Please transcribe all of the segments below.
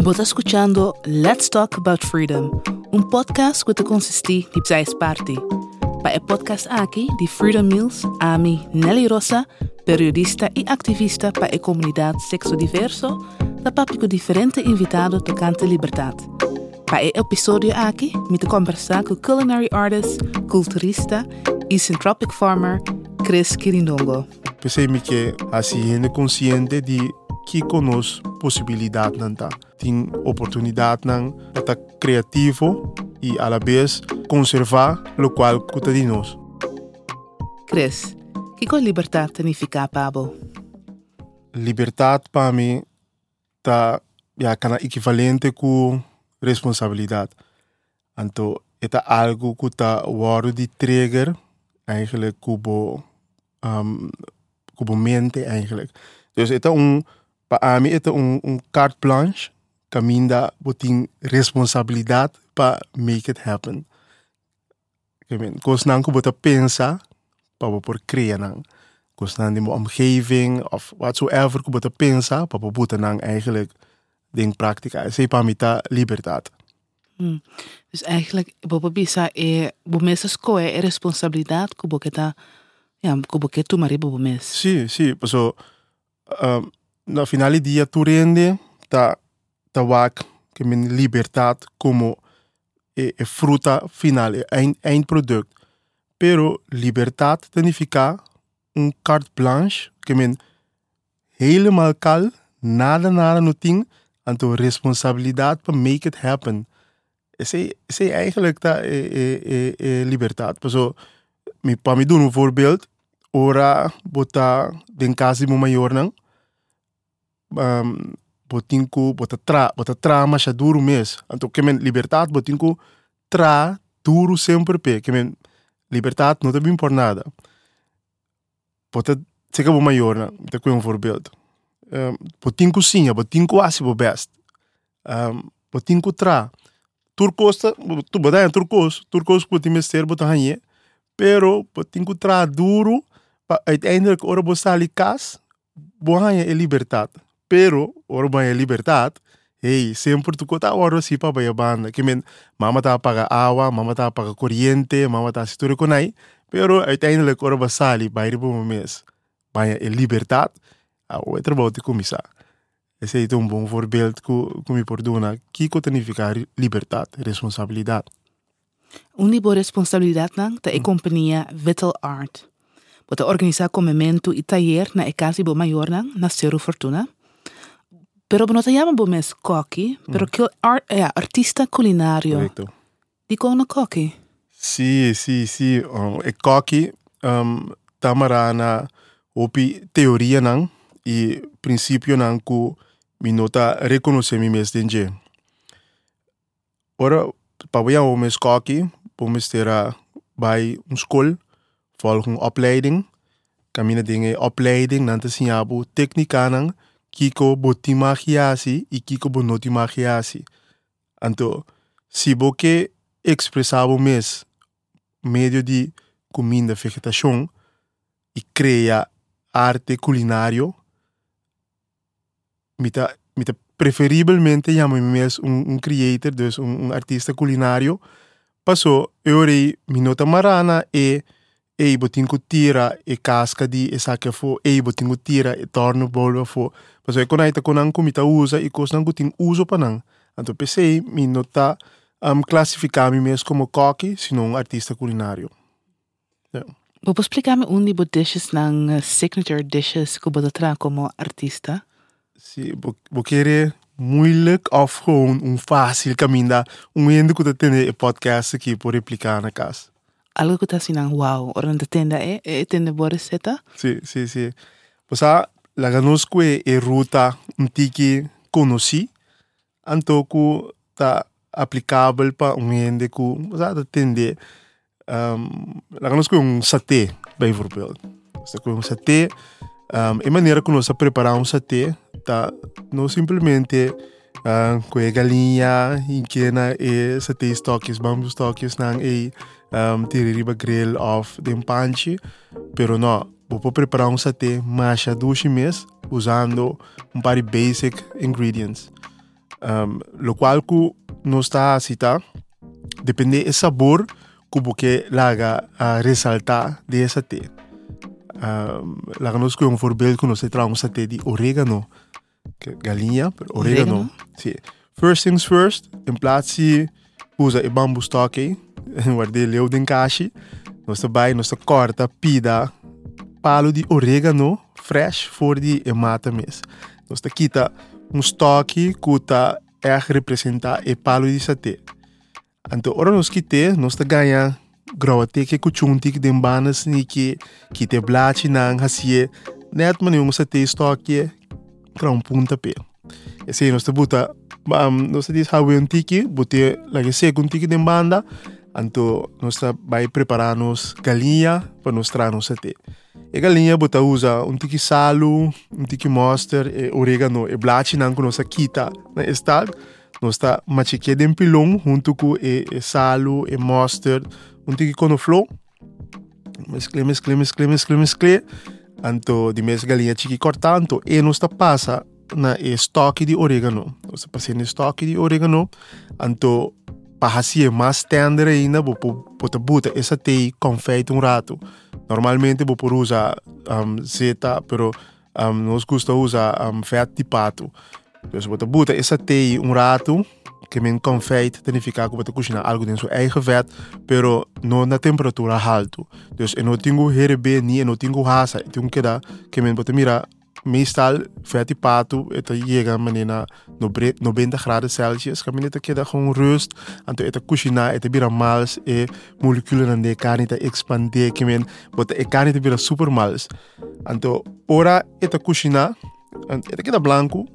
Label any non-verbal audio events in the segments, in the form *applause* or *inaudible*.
Você escuchando Let's Talk About Freedom, um podcast que te consisti de psais parte. Para o podcast aqui de Freedom Mills, a mim, Nelly Rosa, periodista e ativista para a comunidade sexo diverso, da papo com diferente invitado tocante liberdade. Para o episódio aqui, me te conversar com culinary artist, culturista e synthropic farmer Chris Kirindongo. Pensei me que assim é consciente de que conosco possibilidade não tá. Tem oportunidade não para criativo e a la vez conservar o qual custa de nós. Chris, que com liberdade significa Pablo? Liberdade para mim tá ja, kana equivalente com responsabilidade. Então, é algo que tá word de trigger eigenlijk kubo um, kubo mente eigenlijk. Dus het is een para mim é um, um carte blanche caminda botin responsabilidade para make it happen. Ik meen, kost nan kubo pensa para por criar nan. Kost nan die omgeving of whatsoever kubo pensa para boten nan eigenlijk ding praktica. Sei para mim tá liberdade. Hmm. Dus eigenlijk, Bobo Bisa, é, o mês escoe é responsabilidade que você tá, ja, que você tu marido o mês. Sim, sim, so, um, no final do dia tu rende, tá, tá wak, que men liberdade como é, é fruta final, é ein, ein produto. Pero liberdade significa um carte blanche, que men helemaal kal, nada, nada no ting, então responsabilidade para make it happen. Esse, esse eigenlijk da é, é, é, liberdade. So, mi, para me dar um voorbeeld, ora bota den casa mo maior não, um, botinko bota tra, bota tra mas é duro mês. Então que men liberdade botinko tra duro sempre pe, que men liberdade não tem por nada. Bota chega o maior não, te com um voorbeeld. Um, botinko sim, botinko assim o best. Um, botinko tra turcos tu botar turcos turcos pode mestre botar aí pero pode encontrar duro para uiteindelijk ora botar ali cas boa é liberdade pero ora boa é liberdade hey sempre tu kota ora si pa ba banda que men mama tá paga água mama tá paga corrente mama tá siture com aí pero uiteindelijk ora botar ali vai ribo mês vai é liberdade a outra volta começar esse é um bom voorbeeld que, que me perdona. Que significa liberdade, responsabilidade. Uma boa responsabilidade não da mm. companhia Vital Art. Bota organizar comemento e taller na e casa bo maior não, na Cerro Fortuna. Pero não chama bo mes coque, pero que art, é artista culinário. Correcto. Dico na coque. Sim, sim, sim. Um, e coque um, tamara na opi teoria não e princípio não que mi nota reconhecer mi mes denje. Ora, para o mes coque, pomos ter bij een school, volgen opleiding. Kamina dinge opleiding, nanta sinyabu teknika nang kiko botimagiasi e kiko bonotimagiasi. Anto, si boke expressavo mes medio de comida vegetação e cria arte culinário mita, mita preferivelmente llamo mes un, un creator, dus un artista culinario. Passou, eu rei minota marana e e botinho tira e casca di e saque fo e botinho tira e torno bolva fo. Passou e konaita konan kumita usa e kos nang kuting uso panang. Anto pensei minota um, classificar me mesmo como coque, sino um artista culinário. Yeah. Vou explicar-me um dishes ng signature dishes que você tra como artista? Sí, porque é moeilijk of gewoon um fácil caminho um ende que tem o podcast aqui por replicar na casa. Algo que está assim, wow, ora não tenda é, é tenda boa receita? Sim, sim, sim. Pois a la ganosco é a ruta um tiki conheci, então que está aplicável para um ende que você tende um, la ganosco é um saté, bijvoorbeeld. Você com um saté um, a maneira que nós preparamos um saté tá não simplesmente uh, com a galinha em que na e saté estoques bambu estoques não e um, tiririba grill of de panche pero não vou preparar um saté macha duas mês usando um par de basic ingredients Um, lo cual ku no está así, tá? Depende del sabor que laga a resaltar de essa té. Um, laga nos um voorbeeld que nós trouwens té de orégano, que galinha, orégano. Orégano. Sim. First things first, in plaats usa e bambu stokke, waar de kashi, nós bij nós corta pida palo de orégano fresh voor die e mata mes. Nós quita um estoque que tá é representar e palo de saté. Então, ora nós quite, nós ganha grote que kuchunti que dem banas ni que que te blachi nang hasie net man yung sa te stoque kram punta pe. Esse nós tá buta um, nós tá diz how we tiki, bute like second tiki dem banda, anto nós vai preparar-nos galinha para nós trazer nos saté. E galinha bota usa um tiki salu, um tiki mustard, e orégano, e blachi nang com nossa quita na estado. Nós tá machique dem pilão junto com e, e salu, e mustard, um tiki conoflo. Mescle, mescle, mescle, mescle, mescle. Anto di mes galinha chiqui cortanto e nós tá passa na e estoque de orégano. Nós tá passando estoque de orégano. Anto para ser mais tender ainda, vou botar buta essa tei confeito um rato. Normalmente vou por usar um, zeta, pero um, nós gosta usar um, feto de pato. Então, botar buta essa tei um rato, que men confeito significa que você cozinhar algo dentro do eigen vet, pero não na temperatura alta. Dus eu não tenho herebe ni, eu não tenho raça, eu tenho que dar, que men botar mira, meestal vet de pato, het chega manena no 90 graden Celsius, que men het queda gewoon rust, anto het cozinhar, het bira mals, e moleculen aan de carne te expandir, que men bota e carne te bira super mals. Anto ora het cozinhar, het queda blanco,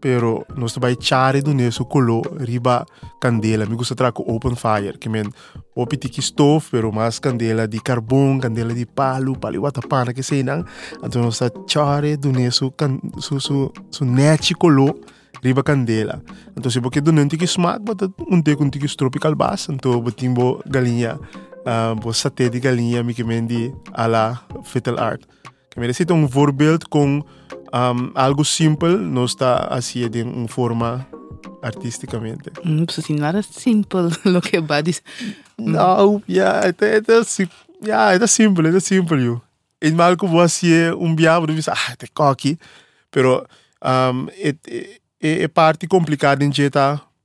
pero nós vai chare do neso colo riba candela. Me gusta tra com open fire que men opi tiki stove pero mas candela de carbon candela de palo pali wata pana que sei não? Então nós tá chare do neso can su su su neti colo riba candela. Então se porque do não tiki smaak bota um te com tiki tropical bass então botimbo galinha uh, bo saté galinha me que men di ala fetal art. Que merece um voorbeeld com um, algo simples não está assim de uma forma artisticamente. Mm, pues así nada simple *laughs* lo que va a decir. Não, het is simpel, het is simpel, joh. En mal que você um diabo diz, ah, is cocky, pero um, het, é, é parte complicada em jeito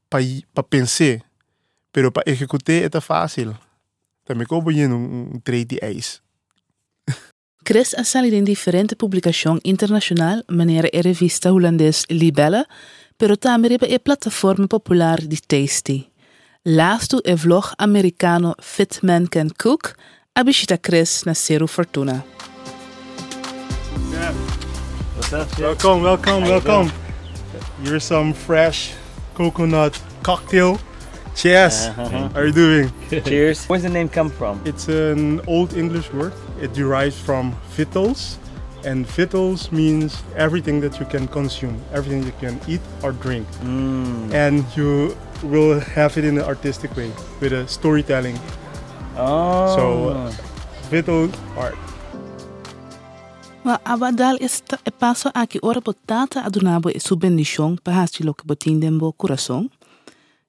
para pensar, pero para executar é fácil. Também como um, um trade de ijs. Chris en salir en diferente publicación internacional maneira e revista holandês Libelle, pero também e plataforma popular di Tasty. Laatste e vlog americano Fitman Can Cook, a Chris na seru Fortuna. Welkom, Welkom, welkom, Hier is some fresh coconut cocktail. Cheers. Uh-huh. How are you doing? *laughs* Cheers. Where's the name come from? It's an old English word. It derives from victuals, and victuals means everything that you can consume, everything you can eat or drink, Mm. and you will have it in an artistic way with a storytelling. Oh. So, uh, Victual art. Ma abadal esta e paso aqui ora botata adunabo e su bendición pa hasi lo que botin dembo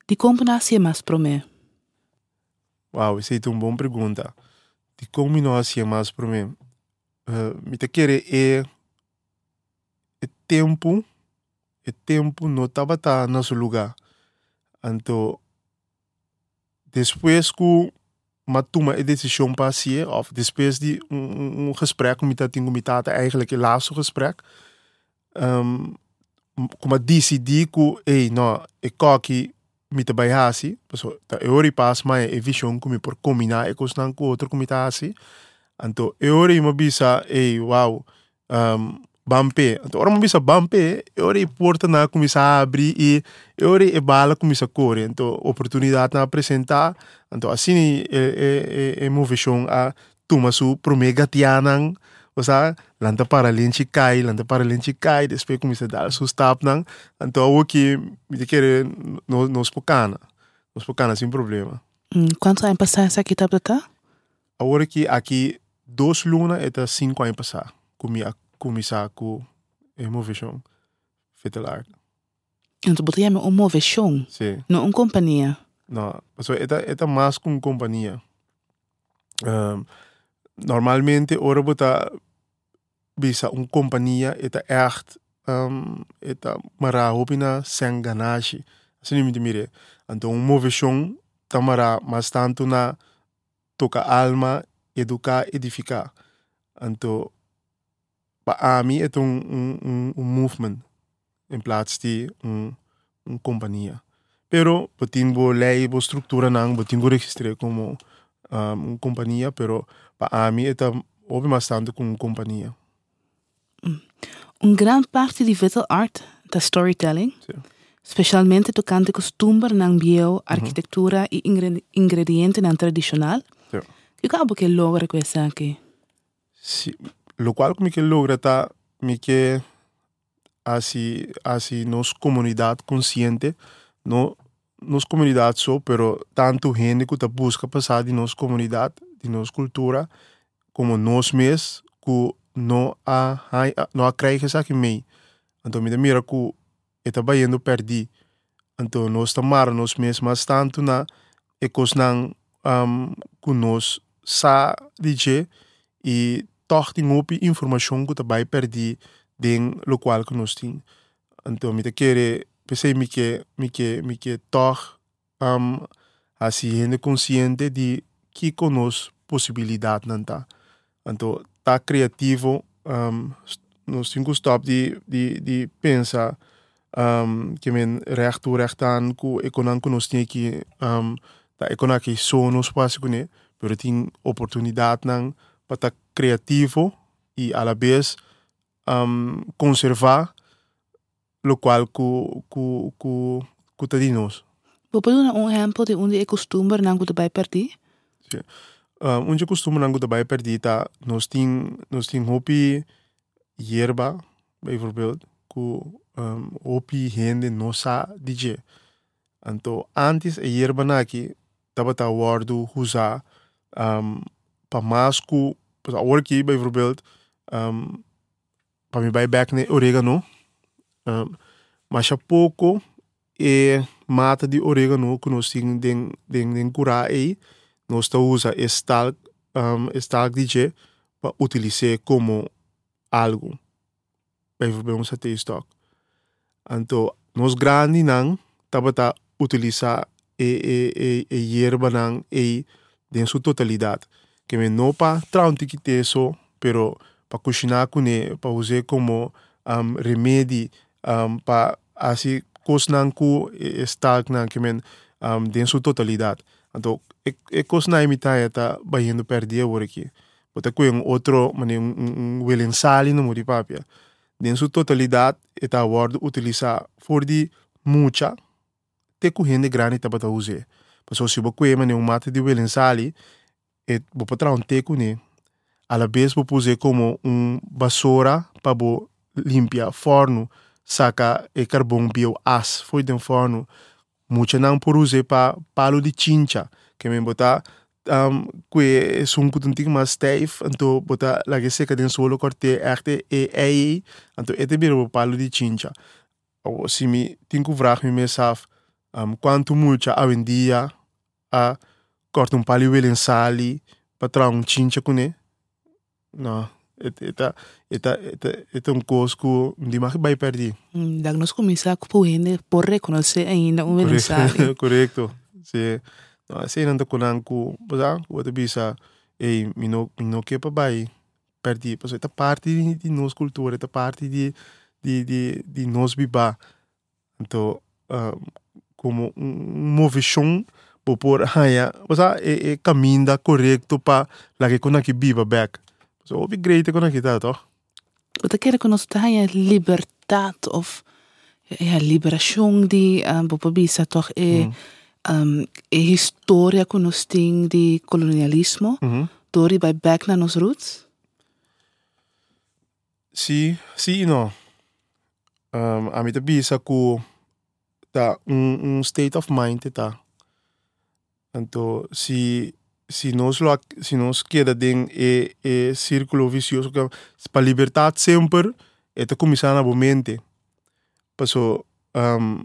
coração. Di combinatie mas prome. Wow, essa é uma boa pergunta. De como nós mais para mim? Uh, me te querer é é tempo, é tempo não estava tá no seu lugar. Então, depois que uma toma a decisão para si, of depois de um, um, gesprek met dat ding met dat eigenlijk het laatste gesprek, um, como decidi que, ei, não, ik kan met de bijhasi, so, ta eori pas mai e vision kumi por combina e costan com outro comitasi. Anto eori mo bisa, ei, wow, um, bampe. Anto ora mo bisa bampe, eori porta na começar a abrir e eori e bala começa a correr. Anto oportunidade na apresentar. Anto assim e, e, e, e mo vision a tuma su promega tianang, o sea, lanta para lente cai, lanta para lente cai, depois começa a dar su stap. Então, o que me quer no nos pocana. Nos pocana sem problema. Mm, passar essa aqui tá? Agora que aqui dois luna eta cinco anos passar. Comi a começar com emovision fetal art. Então, botar uma moveção, sim. não uma companhia. No, so ita ita mas com companhia. Um, normalmente ora bota bisa um companhia ita echt um, ita mara hopina sem ganache. Assim me mire. Então um moveção tamara mas tanto na toca alma, educar, edificar. Então para mim é um, um, um, movement em plaats de um, um companhia. Pero botin bo lei bo estrutura nang botin bo registre como um, companhia, pero para mim é obi bastante com companhia. Uma grande parte de Vital Art da storytelling, Sim. especialmente tocante costume nang bio, arquitetura e ingre- ingrediente nang tradicional. Sim. Que cabo que logra com essa aqui? Si, lo cual que logra tá me que assim assim nos comunidade consciente no nos comunidade só, pero tanto gente que tá busca passar de nos comunidade, de nos cultura, como nós mesmos que não a não a krijgen aqui meio. Então me mira que está baiando perdi. Então nós estamos nós mesmos mas tanto na nang um, que nós sa DJ e toch tem op informação que também perdi den local que nós tem. Então me querer pensei me que me que me que toch um, assim consciente de que conosco possibilidade não tá. Então tá criativo um, nós temos stop de de de pensar um, que men recht toe recht aan ku ekonan ku nos tem que um, da ekona que so no espaço ku ne pero tem oportunidade nang para criativo e a la vez um, conservar lo qual ku ku tá de nós Vou pôr um exemplo de onde é costume nang que vai perder. um, onde costuma nangu daarbij perdi tá nós tem nós tem hopi hierba bijvoorbeeld ku um, hopi gente nossa DJ então antes a hierba naki tava tá wardu usa um, pa masku pa orki bijvoorbeeld um, pa mi bij back ne oregano um, mas a pouco e mata de oregano que nós tem den den den cura aí. Nós tá usa estal um, estal DJ para utilizar como algo. Bijvoorbeeld ons het stock então nós grande nang tava tá e e e e hierba nang e em sua totalidade. Que me não para traunti que pero para cozinhar com ele para usar como um, remédio um, para assim cos nang ku estal nang que men um, em sua totalidade então e, e cos na imitaia tá baindo perdia agora aqui Bota com um outro, mane um, um, um wilensali no muri papia. Den sua totalidade, eta word utilizar for de mucha, te correndo grande tá bata use. Passo se bo kwe mane um mate de wilensali, et bo patra um te kune. A la vez bo puse como um basura para bo limpia forno, saca e carbon bio as foi den forno. Mucha não por use pa palo de chincha, que me botar um, que são kutuntik mas stijf, então bota lagi seca den solo corte echt e ei, então ete biro palo de chincha. Ou se me tenho que vraag me mezelf, um, quanto multa a em dia a corta um palo em sali um chincha ele? Não, eta eta eta eta um cosco de mais vai perder. Dag nós começar com gente por reconhecer ainda um mensagem. Correcto. Sí. No, assim não com nanku, basta, o te bisa ei, mi no mi no que para vai perdi, pues esta parte de, de nos cultura, esta parte de de de de nos biba. Então, uh, como um movição por *laughs* por haya, basta é é caminho correto para lá que quando biba back. So, obi great quando que tá, toch? Wat ik que nós tem a liberdade of ja, liberação de um, popobisa toch é um, é história que nós tem de colonialismo, Mhm. door bij back naar nos roots. Sim, sim e não. Um, a mim também isso que tá um, um state of mind tá. Então, se se nós lo se nós queda den e e círculo vicioso que para libertar sempre é tá começar na mente. Passo um,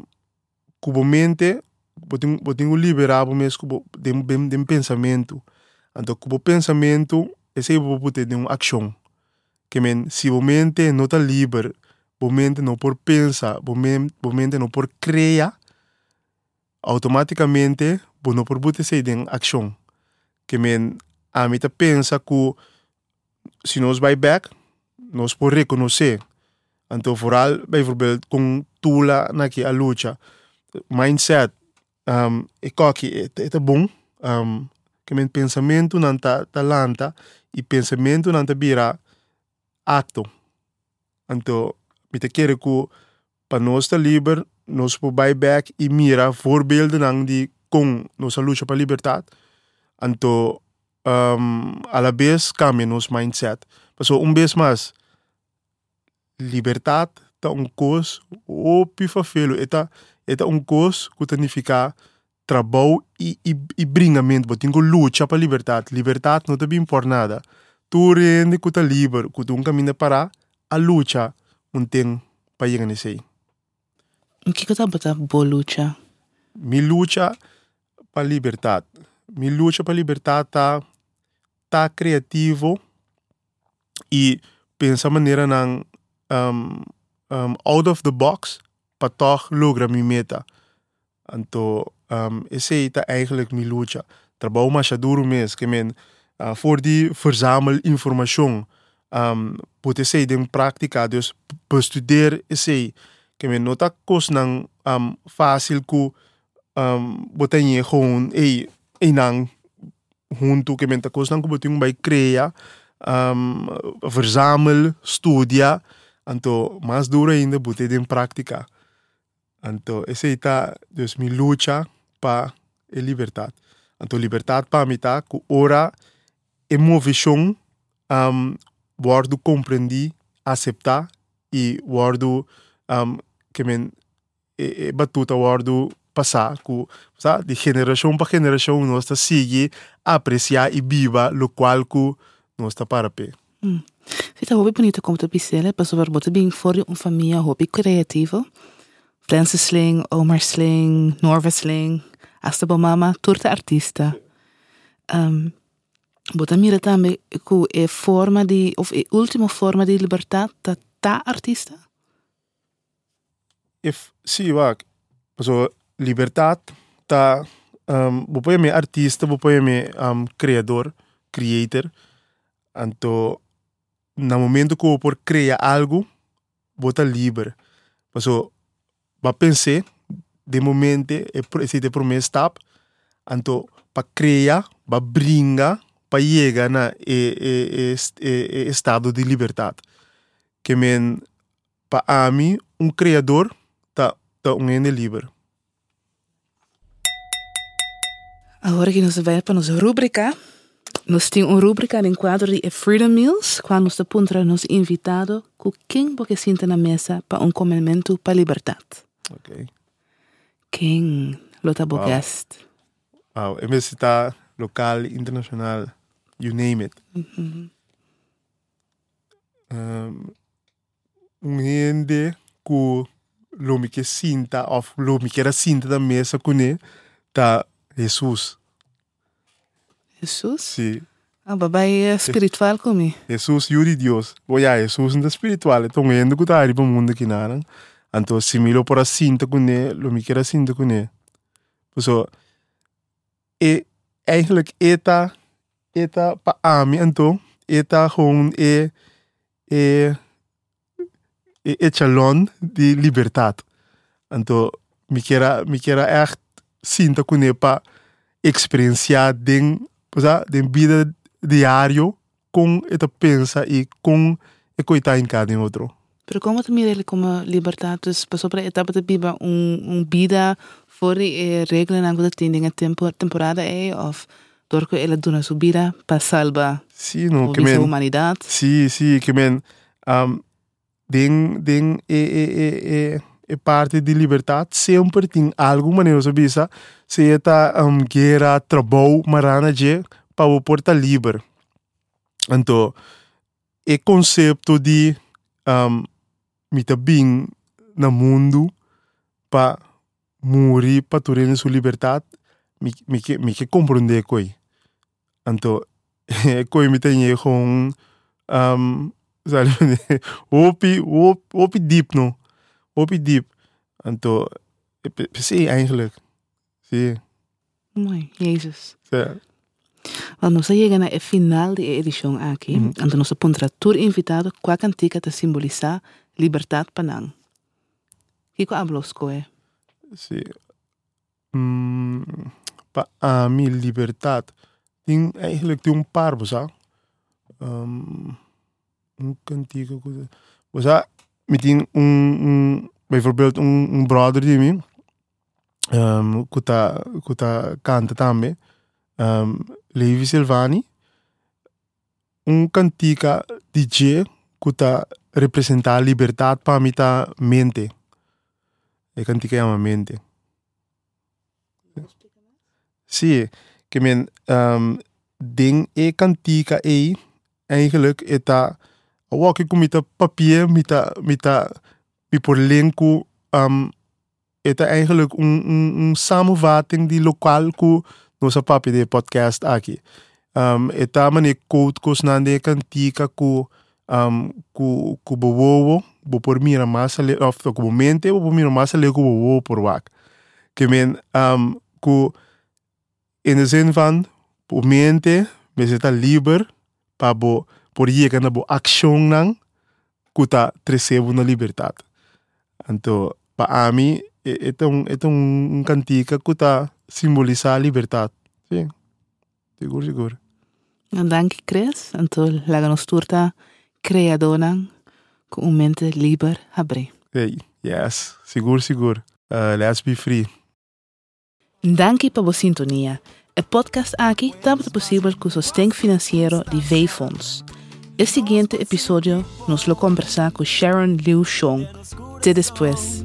cubo mente botinho botinho liberar mesmo cubo dem dem dem pensamento então cubo pensamento esse aí vou ter de uma ação que men se o mente não está livre o mente não por pensar o mente, o mente não por criar automaticamente o não por botar se de ação que men a mim tá pensa que se nós vai back nós por reconhecer então vooral bijvoorbeeld com tula na que a luta mindset um, e coque é, é bom um, que men pensamento não tá talanta e pensamento não tá vira acto então me te quer que para nós estar livre nós por buy back e mira voorbeelden não de com nossa luta para liberdade então um, a la vez mindset. Paso um vez mais liberdade tá um o pifa felo eta eta um coisa que significa trabalho e, e, e bringamento botin ko luta para liberdade liberdade não tá bem por nada. Tu rende que tá livre que tu um caminho para a luta um tem para chegar nesse aí O que que tá botando boa luta? mi luta para liberdade mi luta para liberdade tá tá criativo e pensa maneira não um, um, out of the box para toch logra mi meta. Então, um, esse aí tá eigenlijk mi luta. Trabalho mais duro mesmo, que men, uh, voor die verzamel informação, um, esse aí em prática, dus bestudeer esse que men nota kos nang um, fácil ku um, em gewoon, ei, ei nang, junto, que men ta kos nang ku botar bij crea, um, verzamel, studia, então mais duro ainda botar em prática. Então esse está dus mi luta para a liberdade. Então liberdade para mim tá que ora emoção um, wordo compreendi, aceitar e wordo um, que men e, e batuta wordo que sabe, de geração para geração nós está sigue apreciar e viva lo qual que nós está para pé. Sita hobby bonito como te pisele, pas over bote bing voor een familie hobby creativo. Franse sling, Omar sling, Norva sling, hasta bo mama, turta artista. Um, bota mira também ku e forma di, of e ultimo forma di libertad ta ta artista? if sim wak so liberdade tá um, vou pôr me artista vou pôr me um, criador creator então no momento que eu por criar algo vou estar livre so va pensar de momento é o primeiro step então para criar va brincar para chegar na e, e, e, estado de liberdade que men para mim um criador tá tá um ene livre Agora que nós vai para nossa rubrica, nós temos uma rubrica em quadro de Freedom Meals, quando nós apontra nos invitado com quem porque senta na mesa para um comimento para liberdade. ok Quem lota bo Wow. guest. wow MS está local internacional you name it um, um gente que lo me que sinta of lo me que era sinta da mesa com ele tá Jesus. Jesus? sim Ah, babai espiritual comigo. Jesus yuri Dios. O ya Jesus não espiritual. Então indo que tá aí para o mundo que nada então se me por sinta com ele lo me que era sinta com ele so e eigenlijk eta eta pa ami então eta gewoon e e e e chalon de liberdade então me quera me quera echt sinta ele para experienciar den posa den vida diário com eta pensa e com e coita em cada outro Pero como te mira como libertad, dus pas op de etapa te biba un, un vida voor die regelen en dat die dingen tempo, temporada é of door que ele dona su vida para salva sim no que men. humanidade. Sim, sim, que men um, den, den é, é, é, é, é parte de liberdade sempre tem alguma maneira sabe se está um, guerra trabalho marana de para o porta livre então é conceito de um, mita bem no mundo para morrer para ter sua liberdade, me me me que compreender coi. Então, *laughs* coi me tem gewoon um sabe, *laughs* opi op diep no. Opi diep. Então, pensei eigenlijk. Sim. Mooi, Jezus. Ja. Want nós chegamos ao final da edição aqui, Mhm. então nós pontra tur invitado qua cantica te simbolizar liberdade panang. Kiko hablos koe. Sí. Mm, pa a mi libertad. Ting eigenlijk die een paar bosa. Um, een kantieke cosa. Bosa, met een, een, een bijvoorbeeld een, een brother die me. Um, kuta kuta canta também. Um, Levi Silvani. Un cantica DJ kuta representa libertad para mi ta mente. E cantica llama mente. Zie, que men um, ding e cantica e eigenlijk eta walk ik met papier met met met por lenku um eta eigenlijk een een een samenvatting die lokaal ku no sa papi de podcast aqui. Um eta mane code kos nande cantica ku um ku ku bowo bo por mira mas ale of ku mente bo mira mas ale ku bowo por wak. Que men um ku in de zin van po mente me zeta liber pa bo por llegar na bo action nang kuta tresebo na libertad. Anto pa ami e- itong itong kantika kuta simboliza a libertad. Sí. Siguro siguro. En dank je Chris, então laga nos turta creadonang com um mente liber habre. Hey, yes, siguro siguro. Uh, let's be free. Danke para a sintonia. O podcast aqui está possível com o sustento financeiro de V-Fonds. O seguinte episódio nos lo conversar com Sharon Liu Chong. Até depois.